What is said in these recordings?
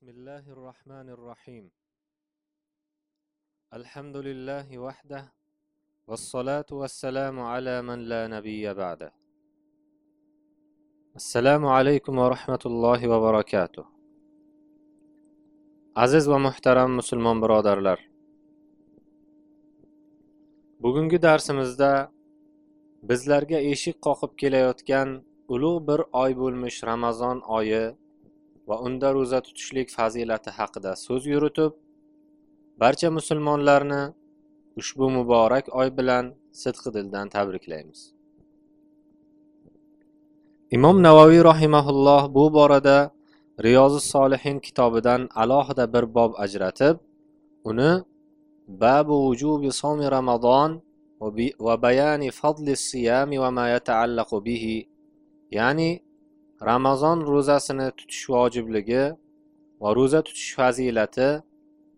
بسم الله الرحمن الرحيم الحمد لله وحده والصلاة والسلام على من لا نبي بعده السلام عليكم ورحمة الله وبركاته aziz va muhtaram musulmon birodarlar bugungi darsimizda bizlarga eshik qoqib kelayotgan ulug' bir oy bo'lmish ramazon oyi va unda ro'za tutishlik fazilati haqida so'z yuritib barcha musulmonlarni ushbu muborak oy bilan sidqi dildan tabriklaymiz. Imom navoiy rahimaulloh bu borada riyozi solihin kitobidan alohida bir bob ajratib uni babu vujubi somi ramazon va bayani fadli siyami va ma yataallaqu bihi ya'ni ramazon ro'zasini tutish vojibligi va ro'za tutish fazilati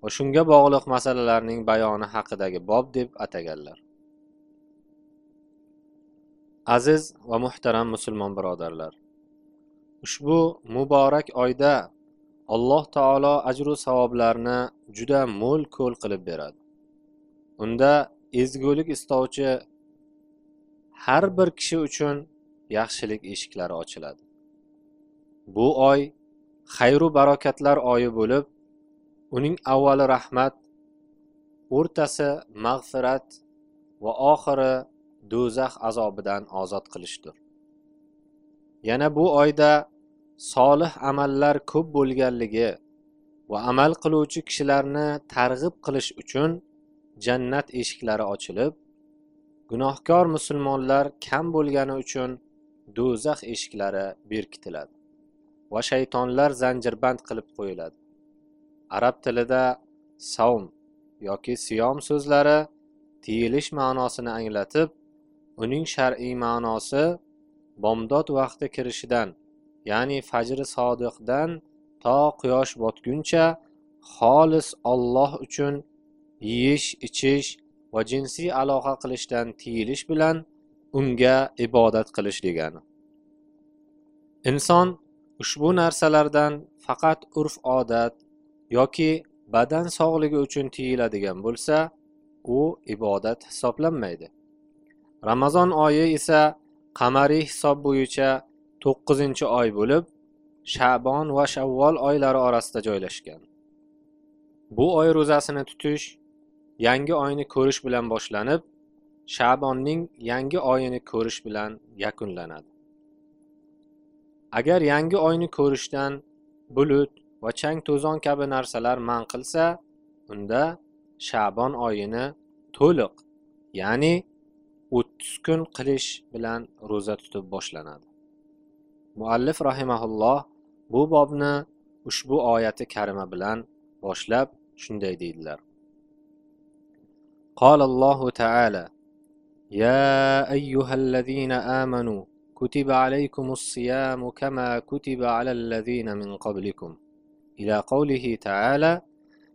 va shunga bog'liq masalalarning bayoni haqidagi bob deb ataganlar. Aziz va muhtaram musulmon birodarlar ushbu muborak oyda alloh taolo ajru savoblarni juda mo'l ko'l qilib beradi. Unda ezgulik istovchi har bir kishi uchun yaxshilik eshiklari ochiladi. Bu oy xayru barokatlar oyi bo'lib uning avvali rahmat o'rtasi mag'firat va oxiri do'zax azobidan ozod qilishdir. Yana bu oyda solih amallar ko'p bo'lganligi va amal qiluvchi kishilarni targ'ib qilish uchun jannat eshiklari ochilib gunohkor musulmonlar kam bo'lgani uchun do'zax eshiklari berkitiladi. Va shaytonlar zanjirband qilib qo'yiladi. Arab tilida savm yoki siyom so'zlari tiyilish ma'nosini anglatib uning shar'iy ma'nosi bomdod vaqti kirishidan ya'ni fajri sodiqdan to quyosh botguncha xolis olloh uchun yeyish ichish va jinsiy aloqa qilishdan tiyilish bilan unga ibodat qilish degani. Inson ushbu narsalardan faqat urf odat yoki badan sog'ligi uchun tiyiladigan bo'lsa u ibodat hisoblanmaydi. Ramazon oyi esa qamariy hisob bo'yicha to'qqizinchi oy bo'lib shabon va shavvol oylari orasida joylashgan. Bu oy ro'zasini tutish yangi oyni ko'rish bilan boshlanib shabonning yangi oyini ko'rish bilan yakunlanadi. agar yangi oyni ko'rishdan bulut va chang to'zon kabi narsalar man qilsa unda shabon oyini to'liq ya'ni o'ttiz kun qilish bilan ro'za tutib boshlanadi muallif rahimaulloh bu bobni ushbu oyati karima bilan boshlab shunday deydilar قال الله تعالى يا أيها الذين آمنوا كتب عليكم الصيام كما كتب على الذين من قبلكم. إلى قوله تعالى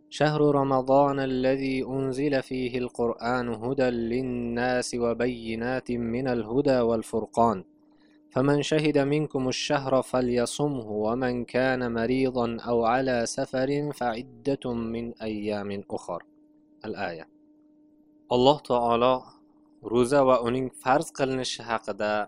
شهر رمضان الذي أنزل فيه القرآن هدى للناس وبينات من الهدى والفرقان. فمن شهد منكم الشهر فليصمه ومن كان مريضا أو على سفر فعدة من أيام أخر. الآية. الله تعالى va uning farz qilinishi haqida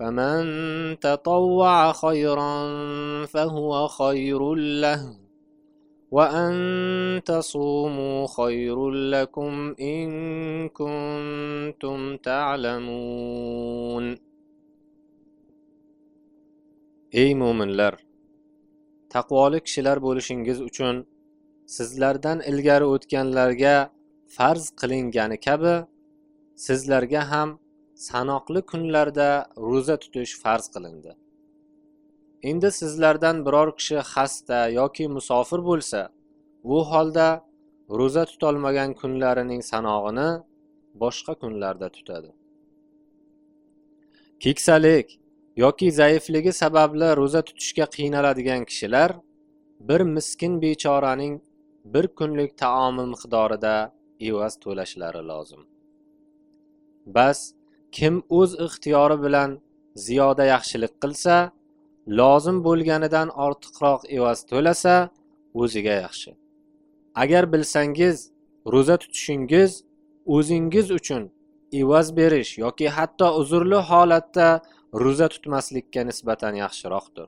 فمن تطوع خيرا فهو خير له وأن تصوموا خير لكم إن كنتم تعلمون Ey mo'minlar taqvoli kishilar bo'lishingiz uchun sizlardan ilgari o'tganlarga farz qilingani kabi sizlarga ham sanoqli kunlarda ro'za tutish farz qilindi. Endi sizlardan biror kishi xasta yoki musofir bo'lsa u holda ro'za tutolmagan kunlarining sanog'ini boshqa kunlarda tutadi. Keksalik yoki zaifligi sababli ro'za tutishga qiynaladigan kishilar bir miskin bechoraning bir kunlik taomi miqdorida evaz to'lashlari lozim. Bas kim o'z ixtiyori bilan ziyoda yaxshilik qilsa lozim bo'lganidan ortiqroq evaz to'lasa o'ziga yaxshi. Agar bilsangiz ro'za tutishingiz o'zingiz uchun evaz berish yoki hatto uzrli holatda ro'za tutmaslikka nisbatan yaxshiroqdir.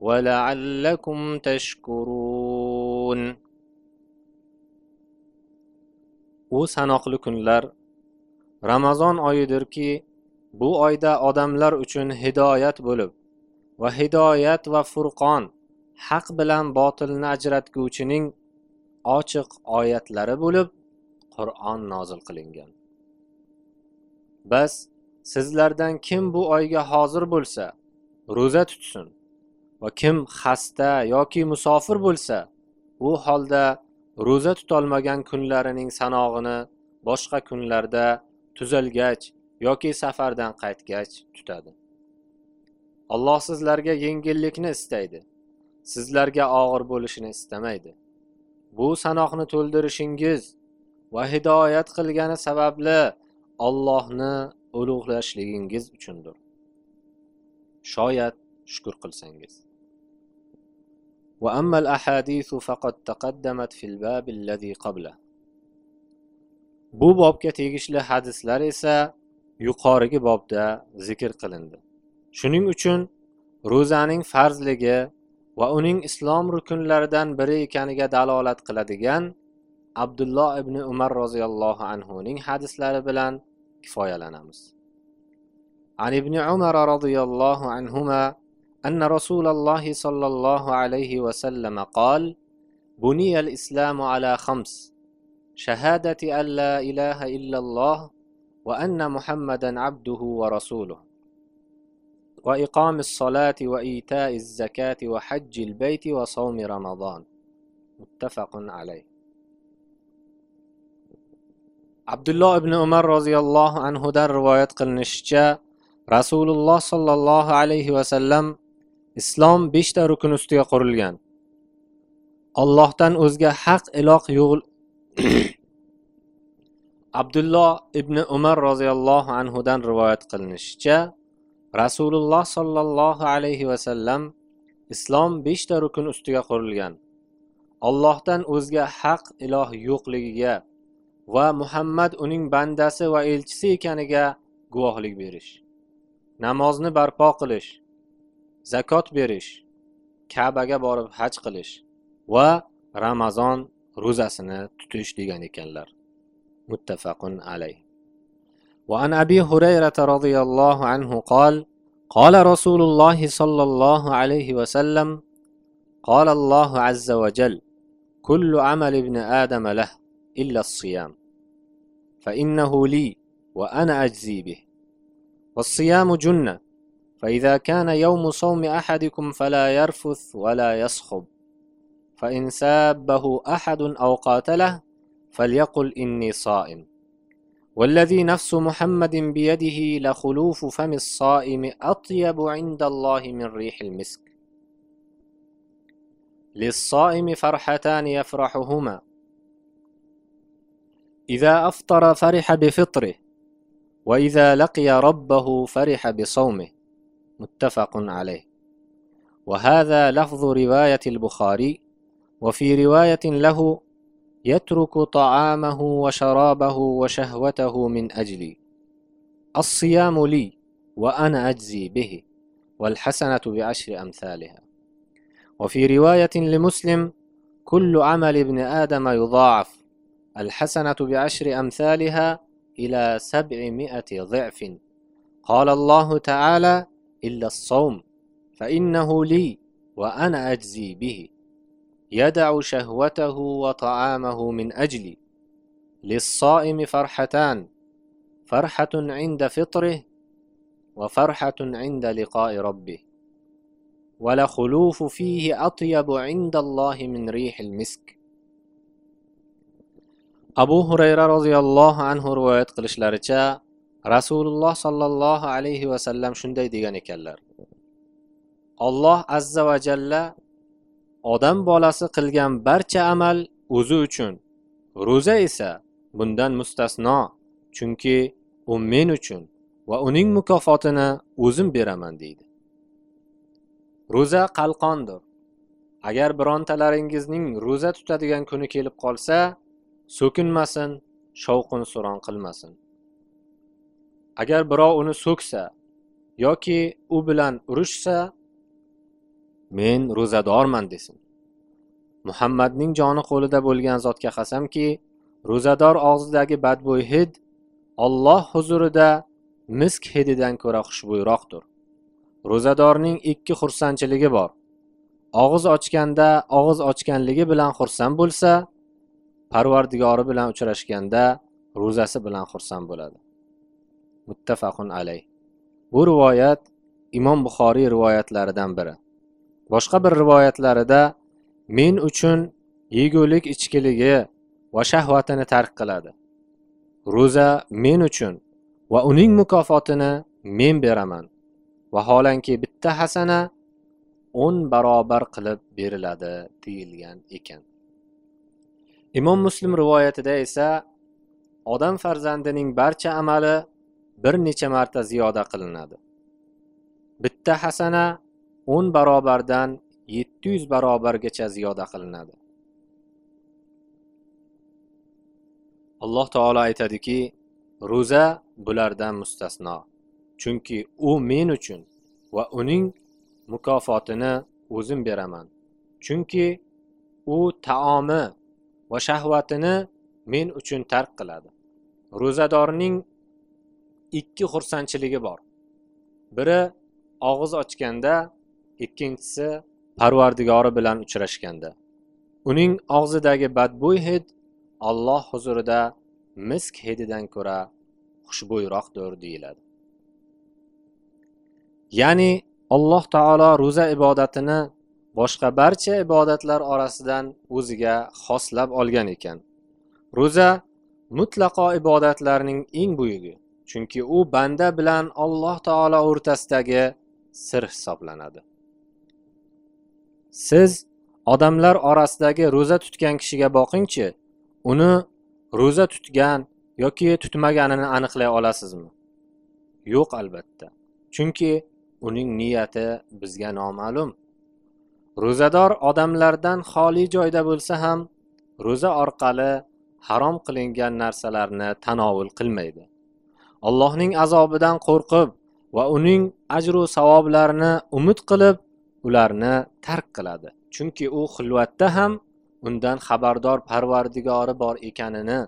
ولعلكم تشكرون u sanoqli kunlar ramazon oyidirki bu oyda odamlar uchun hidoyat bo'lib va hidoyat va furqon haq bilan botilni ajratguvchining ochiq oyatlari bo'lib qur'on nozil qilingan bas sizlardan kim bu oyga hozir bo'lsa ro'za tutsin Va kim xasta yoki musofir bo'lsa u holda ro'za tutolmagan kunlarining sanog'ini boshqa kunlarda tuzalgach yoki safardan qaytgach tutadi. Alloh sizlarga yengillikni istaydi. Sizlarga og'ir bo'lishini istamaydi. Bu sanoqni to'ldirishingiz va hidoyat qilgani sababli ollohni ulug'lashligingiz uchundir. Shoyat shukur qilsangiz. وأما الأحاديث فقد تقدمت في الباب الذي قبله bu bobga tegishli hadislar esa yuqorigi bobda zikr qilindi shuning uchun ro'zaning farzligi va uning islom rukunlaridan biri ekaniga dalolat qiladigan abdulloh ibn umar roziyallohu anhuning hadislari bilan kifoyalanamiz عن ابن عمر رضي الله عنهما أن رسول الله صلى الله عليه وسلم قال بني الإسلام على خمس شهادة أن لا إله إلا الله وأن محمدا عبده ورسوله وإقام الصلاة وإيتاء الزكاة وحج البيت وصوم رمضان. متفق عليه. عبد الله بن عمر رضي الله عنه در رواية قلنشجا رسول الله صلى الله عليه وسلم islom beshta rukun ustiga qurilgan. Ollohdan o'zga haq iloh yo'q abdulloh ibn umar roziyallohu anhudan rivoyat qilinishicha rasululloh sollallohu alayhi vasallam islom beshta rukun ustiga qurilgan. Ollohdan o'zga haq iloh yo'qligiga va muhammad uning bandasi va elchisi ekaniga guvohlik berish. Namozni barpo qilish zakot berish kabaga borib haj qilish va ramazon ro'zasini tutish degan ekanlar. Muttafaqun alayh. وعن أبي هريرة رضي الله عنه قال قال رسول الله صلى الله عليه وسلم قال الله عز وجل كل عمل ابن آدم له إلا الصيام فإنه لي وأنا أجزي به والصيام جنة فإذا كان يوم صوم أحدكم فلا يرفث ولا يصخب. فإن سابه أحد أو قاتله فليقل إني صائم. والذي نفس محمد بيده لخلوف فم الصائم أطيب عند الله من ريح المسك. للصائم فرحتان يفرحهما. إذا أفطر فرح بفطره وإذا لقي ربه فرح بصومه. متفق عليه. وهذا لفظ رواية البخاري وفي رواية له يترك طعامه وشرابه وشهوته من أجلي. الصيام لي وأنا أجزي به والحسنة بعشر أمثالها. وفي رواية لمسلم كل عمل ابن آدم يضاعف الحسنة بعشر أمثالها إلى سبعمائة ضعف. قال الله تعالى إلا الصوم فإنه لي وأنا أجزي به. يدع شهوته وطعامه من أجلي. للصائم فرحتان فرحة عند فطره وفرحة عند لقاء ربه. ولخلوف فيه أطيب عند الله من ريح المسك. abu hurayra roziyallohu anhu rivoyat qilishlaricha rasululloh sollallohu alayhi vasallam shunday degan ekanlar. Olloh azza va jalla odam bolasi qilgan barcha amal o'zi uchun ro'za esa bundan mustasno chunki u men uchun va uning mukofotini o'zim beraman deydi. Ro'za qalqondir. Agar birontalaringizning ro'za tutadigan kuni kelib qolsa so'kinmasin shovqin suron qilmasin. Agar birov uni so'ksa yoki u bilan urushsa men ro'zadorman desin. Muhammadning joni qo'lida bo'lgan zotga qasamki ro'zador og'zidagi badbo'y hid olloh huzurida misk hididan ko'ra xushbo'yroqdir. Ro'zadorning ikki xursandchiligi bor. Og'iz ochganda og'iz ochganligi bilan xursand bo'lsa parvardigori bilan uchrashganda ro'zasi bilan xursand bo'ladi. Muttafaqun alay bu rivoyat imom buxoriy rivoyatlaridan biri. Boshqa bir rivoyatlarida men uchun yegulik ichkiligi va shahvatini tark qiladi. Ro'za men uchun va uning mukofotini men beraman. Vaholanki bitta hasana o'n barobar qilib beriladi deyilgan ekan. Imom muslim rivoyatida esa odam farzandining barcha amali bir necha marta ziyoda qilinadi. Bitta hasana o'n barobardan yetti yuz barobargacha ziyoda qilinadi. Alloh taolo aytadiki ro'za bulardan mustasno chunki u men uchun va uning mukofotini o'zim beraman. Chunki u taomi va shahvatini men uchun tark qiladi. Ro'zadorning ikki xursandchiligi bor. Biri og'iz ochganda ikkinchisi parvardigori bilan uchrashganda. Uning og'zidagi badbo'y hid olloh huzurida misk hididan ko'ra xushbo'yroqdir deyiladi. Ya'ni alloh taolo ro'za ibodatini boshqa barcha ibodatlar orasidan o'ziga xoslab olgan ekan. Ro'za mutlaqo ibodatlarning eng buyugi. Chunki u banda bilan alloh taolo o'rtasidagi sir hisoblanadi. Siz odamlar orasidagi ro'za tutgan kishiga boqingchi uni ro'za tutgan yoki tutmaganini aniqlay olasizmi? Yo'q albatta. Chunki uning niyati bizga noma'lum. Ro'zador odamlardan xoli joyda bo'lsa ham ro'za orqali harom qilingan narsalarni tanovul qilmaydi. Allohning azobidan qo'rqib va uning ajru savoblarini umid qilib ularni tark qiladi. Chunki u xilvatda ham undan xabardor parvardigori bor ekanini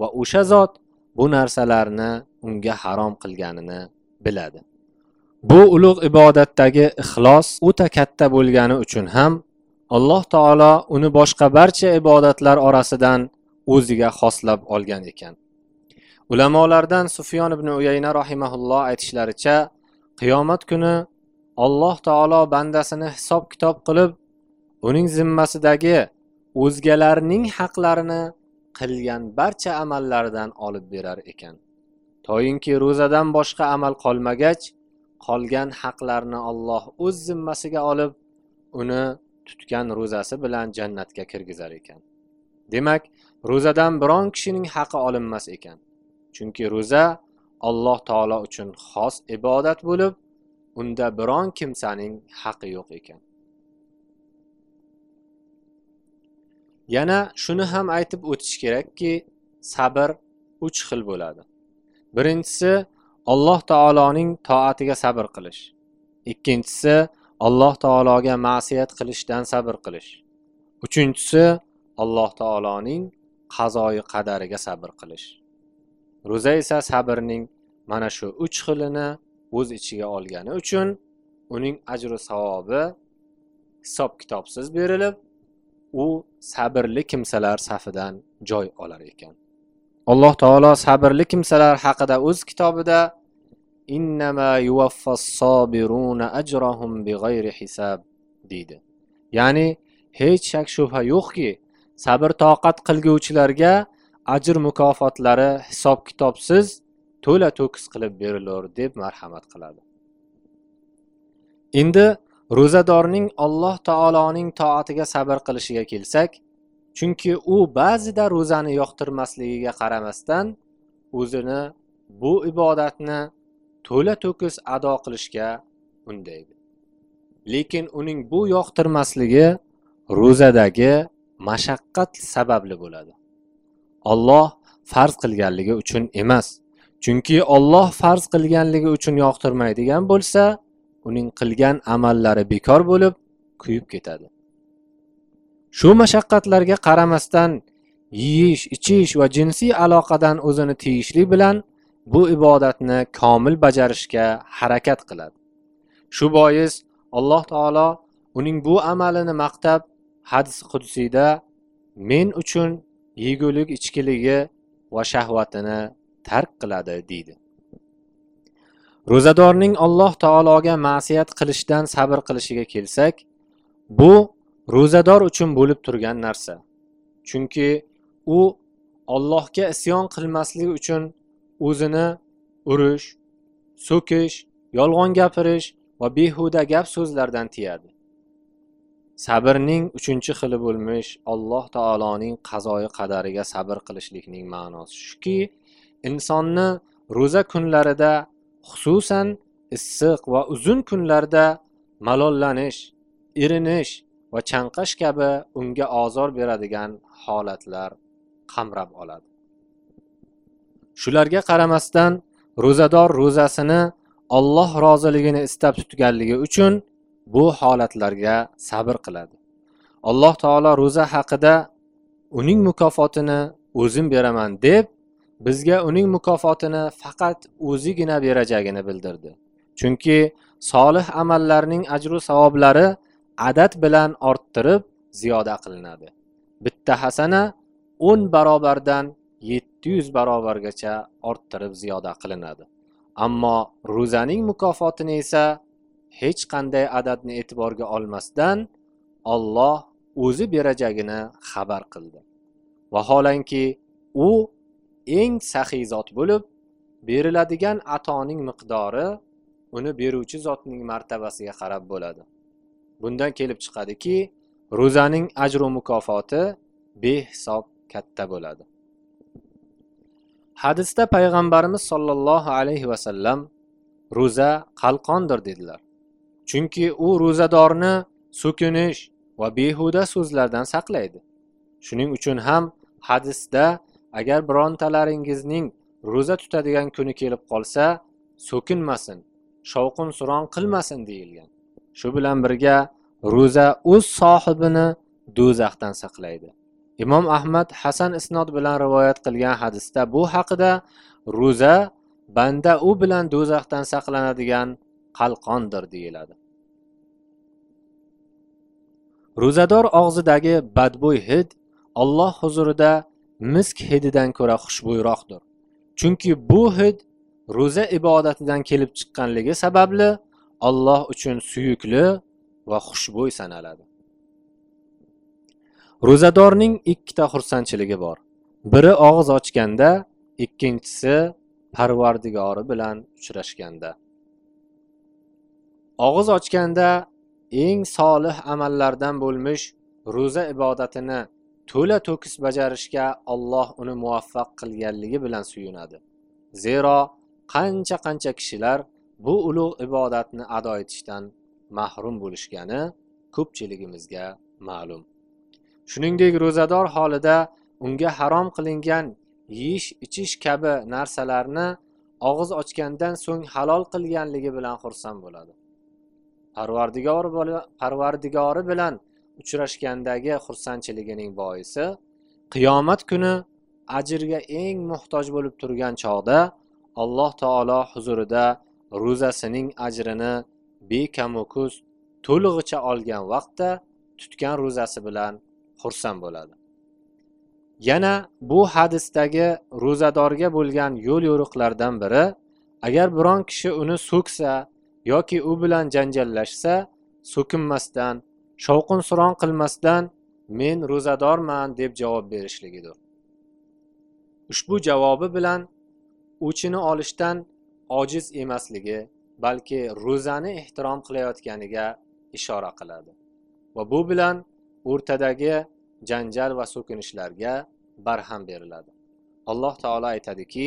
va o'sha zot bu narsalarni unga harom qilganini biladi. Bu ulug' ibodatdagi ixlos o'ta katta bo'lgani uchun ham alloh taolo uni boshqa barcha ibodatlar orasidan o'ziga xoslab olgan ekan. Ulamolardan sufyon ibn uyayna rahimaulloh aytishlaricha qiyomat kuni alloh taolo bandasini hisob kitob qilib uning zimmasidagi o'zgalarning haqlarini qilgan barcha amallaridan olib berar ekan. Toyinki ro'zadan boshqa amal qolmagach qolgan haqlarni olloh o'z zimmasiga olib uni tutgan ro'zasi bilan jannatga kirgizar ekan. Demak ro'zadan biron kishining haqi olinmas ekan. Chunki ro'za alloh taolo uchun xos ibodat bo'lib unda biron kimsaning haqi yo'q ekan. Yana shuni ham aytib o'tish kerakki sabr uch xil bo'ladi. Birinchisi alloh taoloning toatiga sabr qilish. Ikkinchisi alloh taologa ma'siyat qilishdan sabr qilish. Uchinchisi alloh taoloning qazoyi qadariga sabr qilish. Ro'za esa sabrning mana shu uch xilini o'z ichiga olgani uchun uning ajru savobi hisob kitobsiz berilib u sabrli kimsalar safidan joy olar ekan. Alloh taolo sabrli kimsalar haqida o'z kitobida innama yuvaffas-sobiruna ajrahum bighayri hisab deydi. Ya'ni hech shak shubha yo'qki sabr toqat qilguvchilarga ajr mukofotlari hisob kitobsiz to'la to'kis qilib berilur deb marhamat qiladi. Endi ro'zadorning alloh taoloning toatiga sabr qilishiga kelsak chunki u ba'zida ro'zani yoqtirmasligiga qaramasdan o'zini bu ibodatni to'la to'kis ado qilishga undaydi. Lekin uning bu yoqtirmasligi ro'zadagi mashaqqat sababli bo'ladi. Olloh farz qilganligi uchun emas. Chunki olloh farz qilganligi uchun yoqtirmaydigan bo'lsa uning qilgan amallari bekor bo'lib kuyib ketadi. Shu mashaqqatlarga qaramasdan yeyish ichish va jinsiy aloqadan o'zini tiyishlik bilan bu ibodatni komil bajarishga harakat qiladi. Shu bois alloh taolo uning bu amalini maqtab hadis qudsiyda men uchun yegulik ichkiligi va shahvatini tark qiladi deydi. Ro'zadorning alloh taologa ma'siyat qilishdan sabr qilishiga kelsak bu ro'zador uchun bo'lib turgan narsa. Chunki u ollohga isyon qilmaslik uchun o'zini urish so'kish yolg'on gapirish va behuda gap so'zlardan tiyadi. Sabrning uchinchi xili bo'lmish alloh taoloning qazoyi qadariga sabr qilishlikning ma'nosi shuki insonni ro'za kunlarida xususan issiq va uzun kunlarda malollanish erinish va chanqash kabi unga ozor beradigan holatlar qamrab oladi. Shularga qaramasdan ro'zador ro'zasini olloh roziligini istab tutganligi uchun bu holatlarga sabr qiladi. Alloh taolo ro'za haqida uning mukofotini o'zim beraman deb bizga uning mukofotini faqat o'zigina berajagini bildirdi. Chunki solih amallarning ajru savoblari adad bilan orttirib ziyoda qilinadi. Bitta hasana o'n barobardan yetti yuz barobargacha orttirib ziyoda qilinadi. Ammo ro'zaning mukofotini esa hech qanday adadni e'tiborga olmasdan olloh o'zi berajagini xabar qildi. Vaholanki u eng saxiy zot bo'lib beriladigan atoning miqdori uni beruvchi zotning martabasiga qarab bo'ladi. Bundan kelib chiqadiki ro'zaning ajru mukofoti behisob katta bo'ladi. Hadisda payg'ambarimiz sollallohu alayhi vasallam ro'za qalqondir dedilar. Chunki u ro'zadorni so'kinish va behuda so'zlardan saqlaydi. Shuning uchun ham hadisda agar birontalaringizning ro'za tutadigan kuni kelib qolsa so'kinmasin shovqin suron qilmasin deyilgan. Shu bilan birga ro'za o'z sohibini do'zaxdan saqlaydi. Imom ahmad hasan isnod bilan rivoyat qilgan hadisda bu haqida ro'za banda u bilan do'zaxdan saqlanadigan qalqondir deyiladi. Ro'zador og'zidagi badbo'y hid olloh huzurida misk hididan ko'ra xushbo'yroqdir. Chunki bu hid ro'za ibodatidan kelib chiqqanligi sababli olloh uchun suyukli va xushbo'y sanaladi. Ro'zadorning ikkita xursandchiligi bor. Biri og'iz ochganda ikkinchisi parvardigori bilan uchrashganda. Og'iz ochganda eng solih amallardan bo'lmish ro'za ibodatini to'la to'kis bajarishga Alloh uni muvaffaq qilganligi bilan suyunadi. Zero qancha qancha kishilar bu ulug' ibodatni ado etishdan mahrum bo'lishgani ko'pchiligimizga ma'lum. Shuningdek ro'zador holida unga harom qilingan yeyish ichish kabi narsalarni og'iz ochgandan so'ng halol qilganligi bilan xursand bo'ladi. Parvardigori parvardigori bilan uchrashgandagi xursandchiligining boisi qiyomat kuni ajrga eng muhtoj bo'lib turgan chog'da alloh taolo huzurida ro'zasining ajrini bekamukus to'lig'icha olgan vaqtda tutgan ro'zasi bilan xursand bo'ladi. Yana bu hadisdagi ro'zadorga bo'lgan yo'l yo'riqlardan biri agar biron kishi uni so'ksa yoki u bilan janjallashsa so'kinmasdan shovqin suron qilmasdan men ro'zadorman deb javob berishligidir. Ushbu javobi bilan o'chini olishdan ojiz emasligi balki ro'zani ehtirom qilayotganiga ishora qiladi va bu bilan o'rtadagi janjal va so'kinishlarga barham beriladi. Alloh taolo aytadiki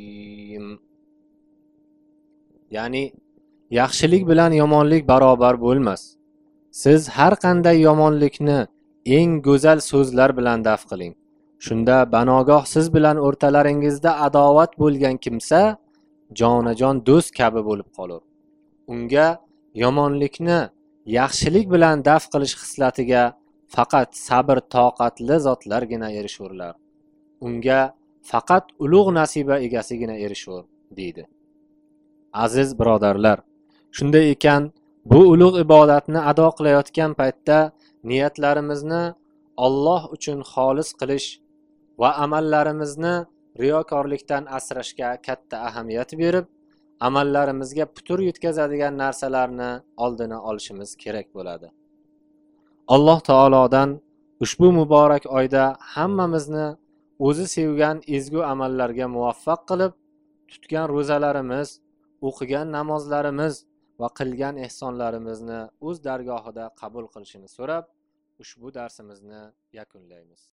Ya'ni yaxshilik bilan yomonlik barobar bo'lmas. Siz har qanday yomonlikni eng go'zal so'zlar bilan daf qiling. Shunda banogoh siz bilan o'rtalaringizda adovat bo'lgan kimsa jonajon do'st kabi bo'lib qolur. Unga yomonlikni yaxshilik bilan daf qilish xislatiga faqat sabr toqatli zotlargina erishurlar. Unga faqat ulug' nasiba egasigina erishur deydi. Aziz birodarlar shunday ekan bu ulug' ibodatni ado qilayotgan paytda niyatlarimizni olloh uchun xolis qilish va amallarimizni riyokorlikdan asrashga katta ahamiyat berib amallarimizga putur yetkazadigan narsalarni oldini olishimiz kerak bo'ladi. Alloh taolodan ushbu muborak oyda hammamizni o'zi sevgan ezgu amallarga muvaffaq qilib tutgan ro'zalarimiz o'qigan namozlarimiz va qilgan ehsonlarimizni o'z dargohida qabul qilishini so'rab ushbu darsimizni yakunlaymiz.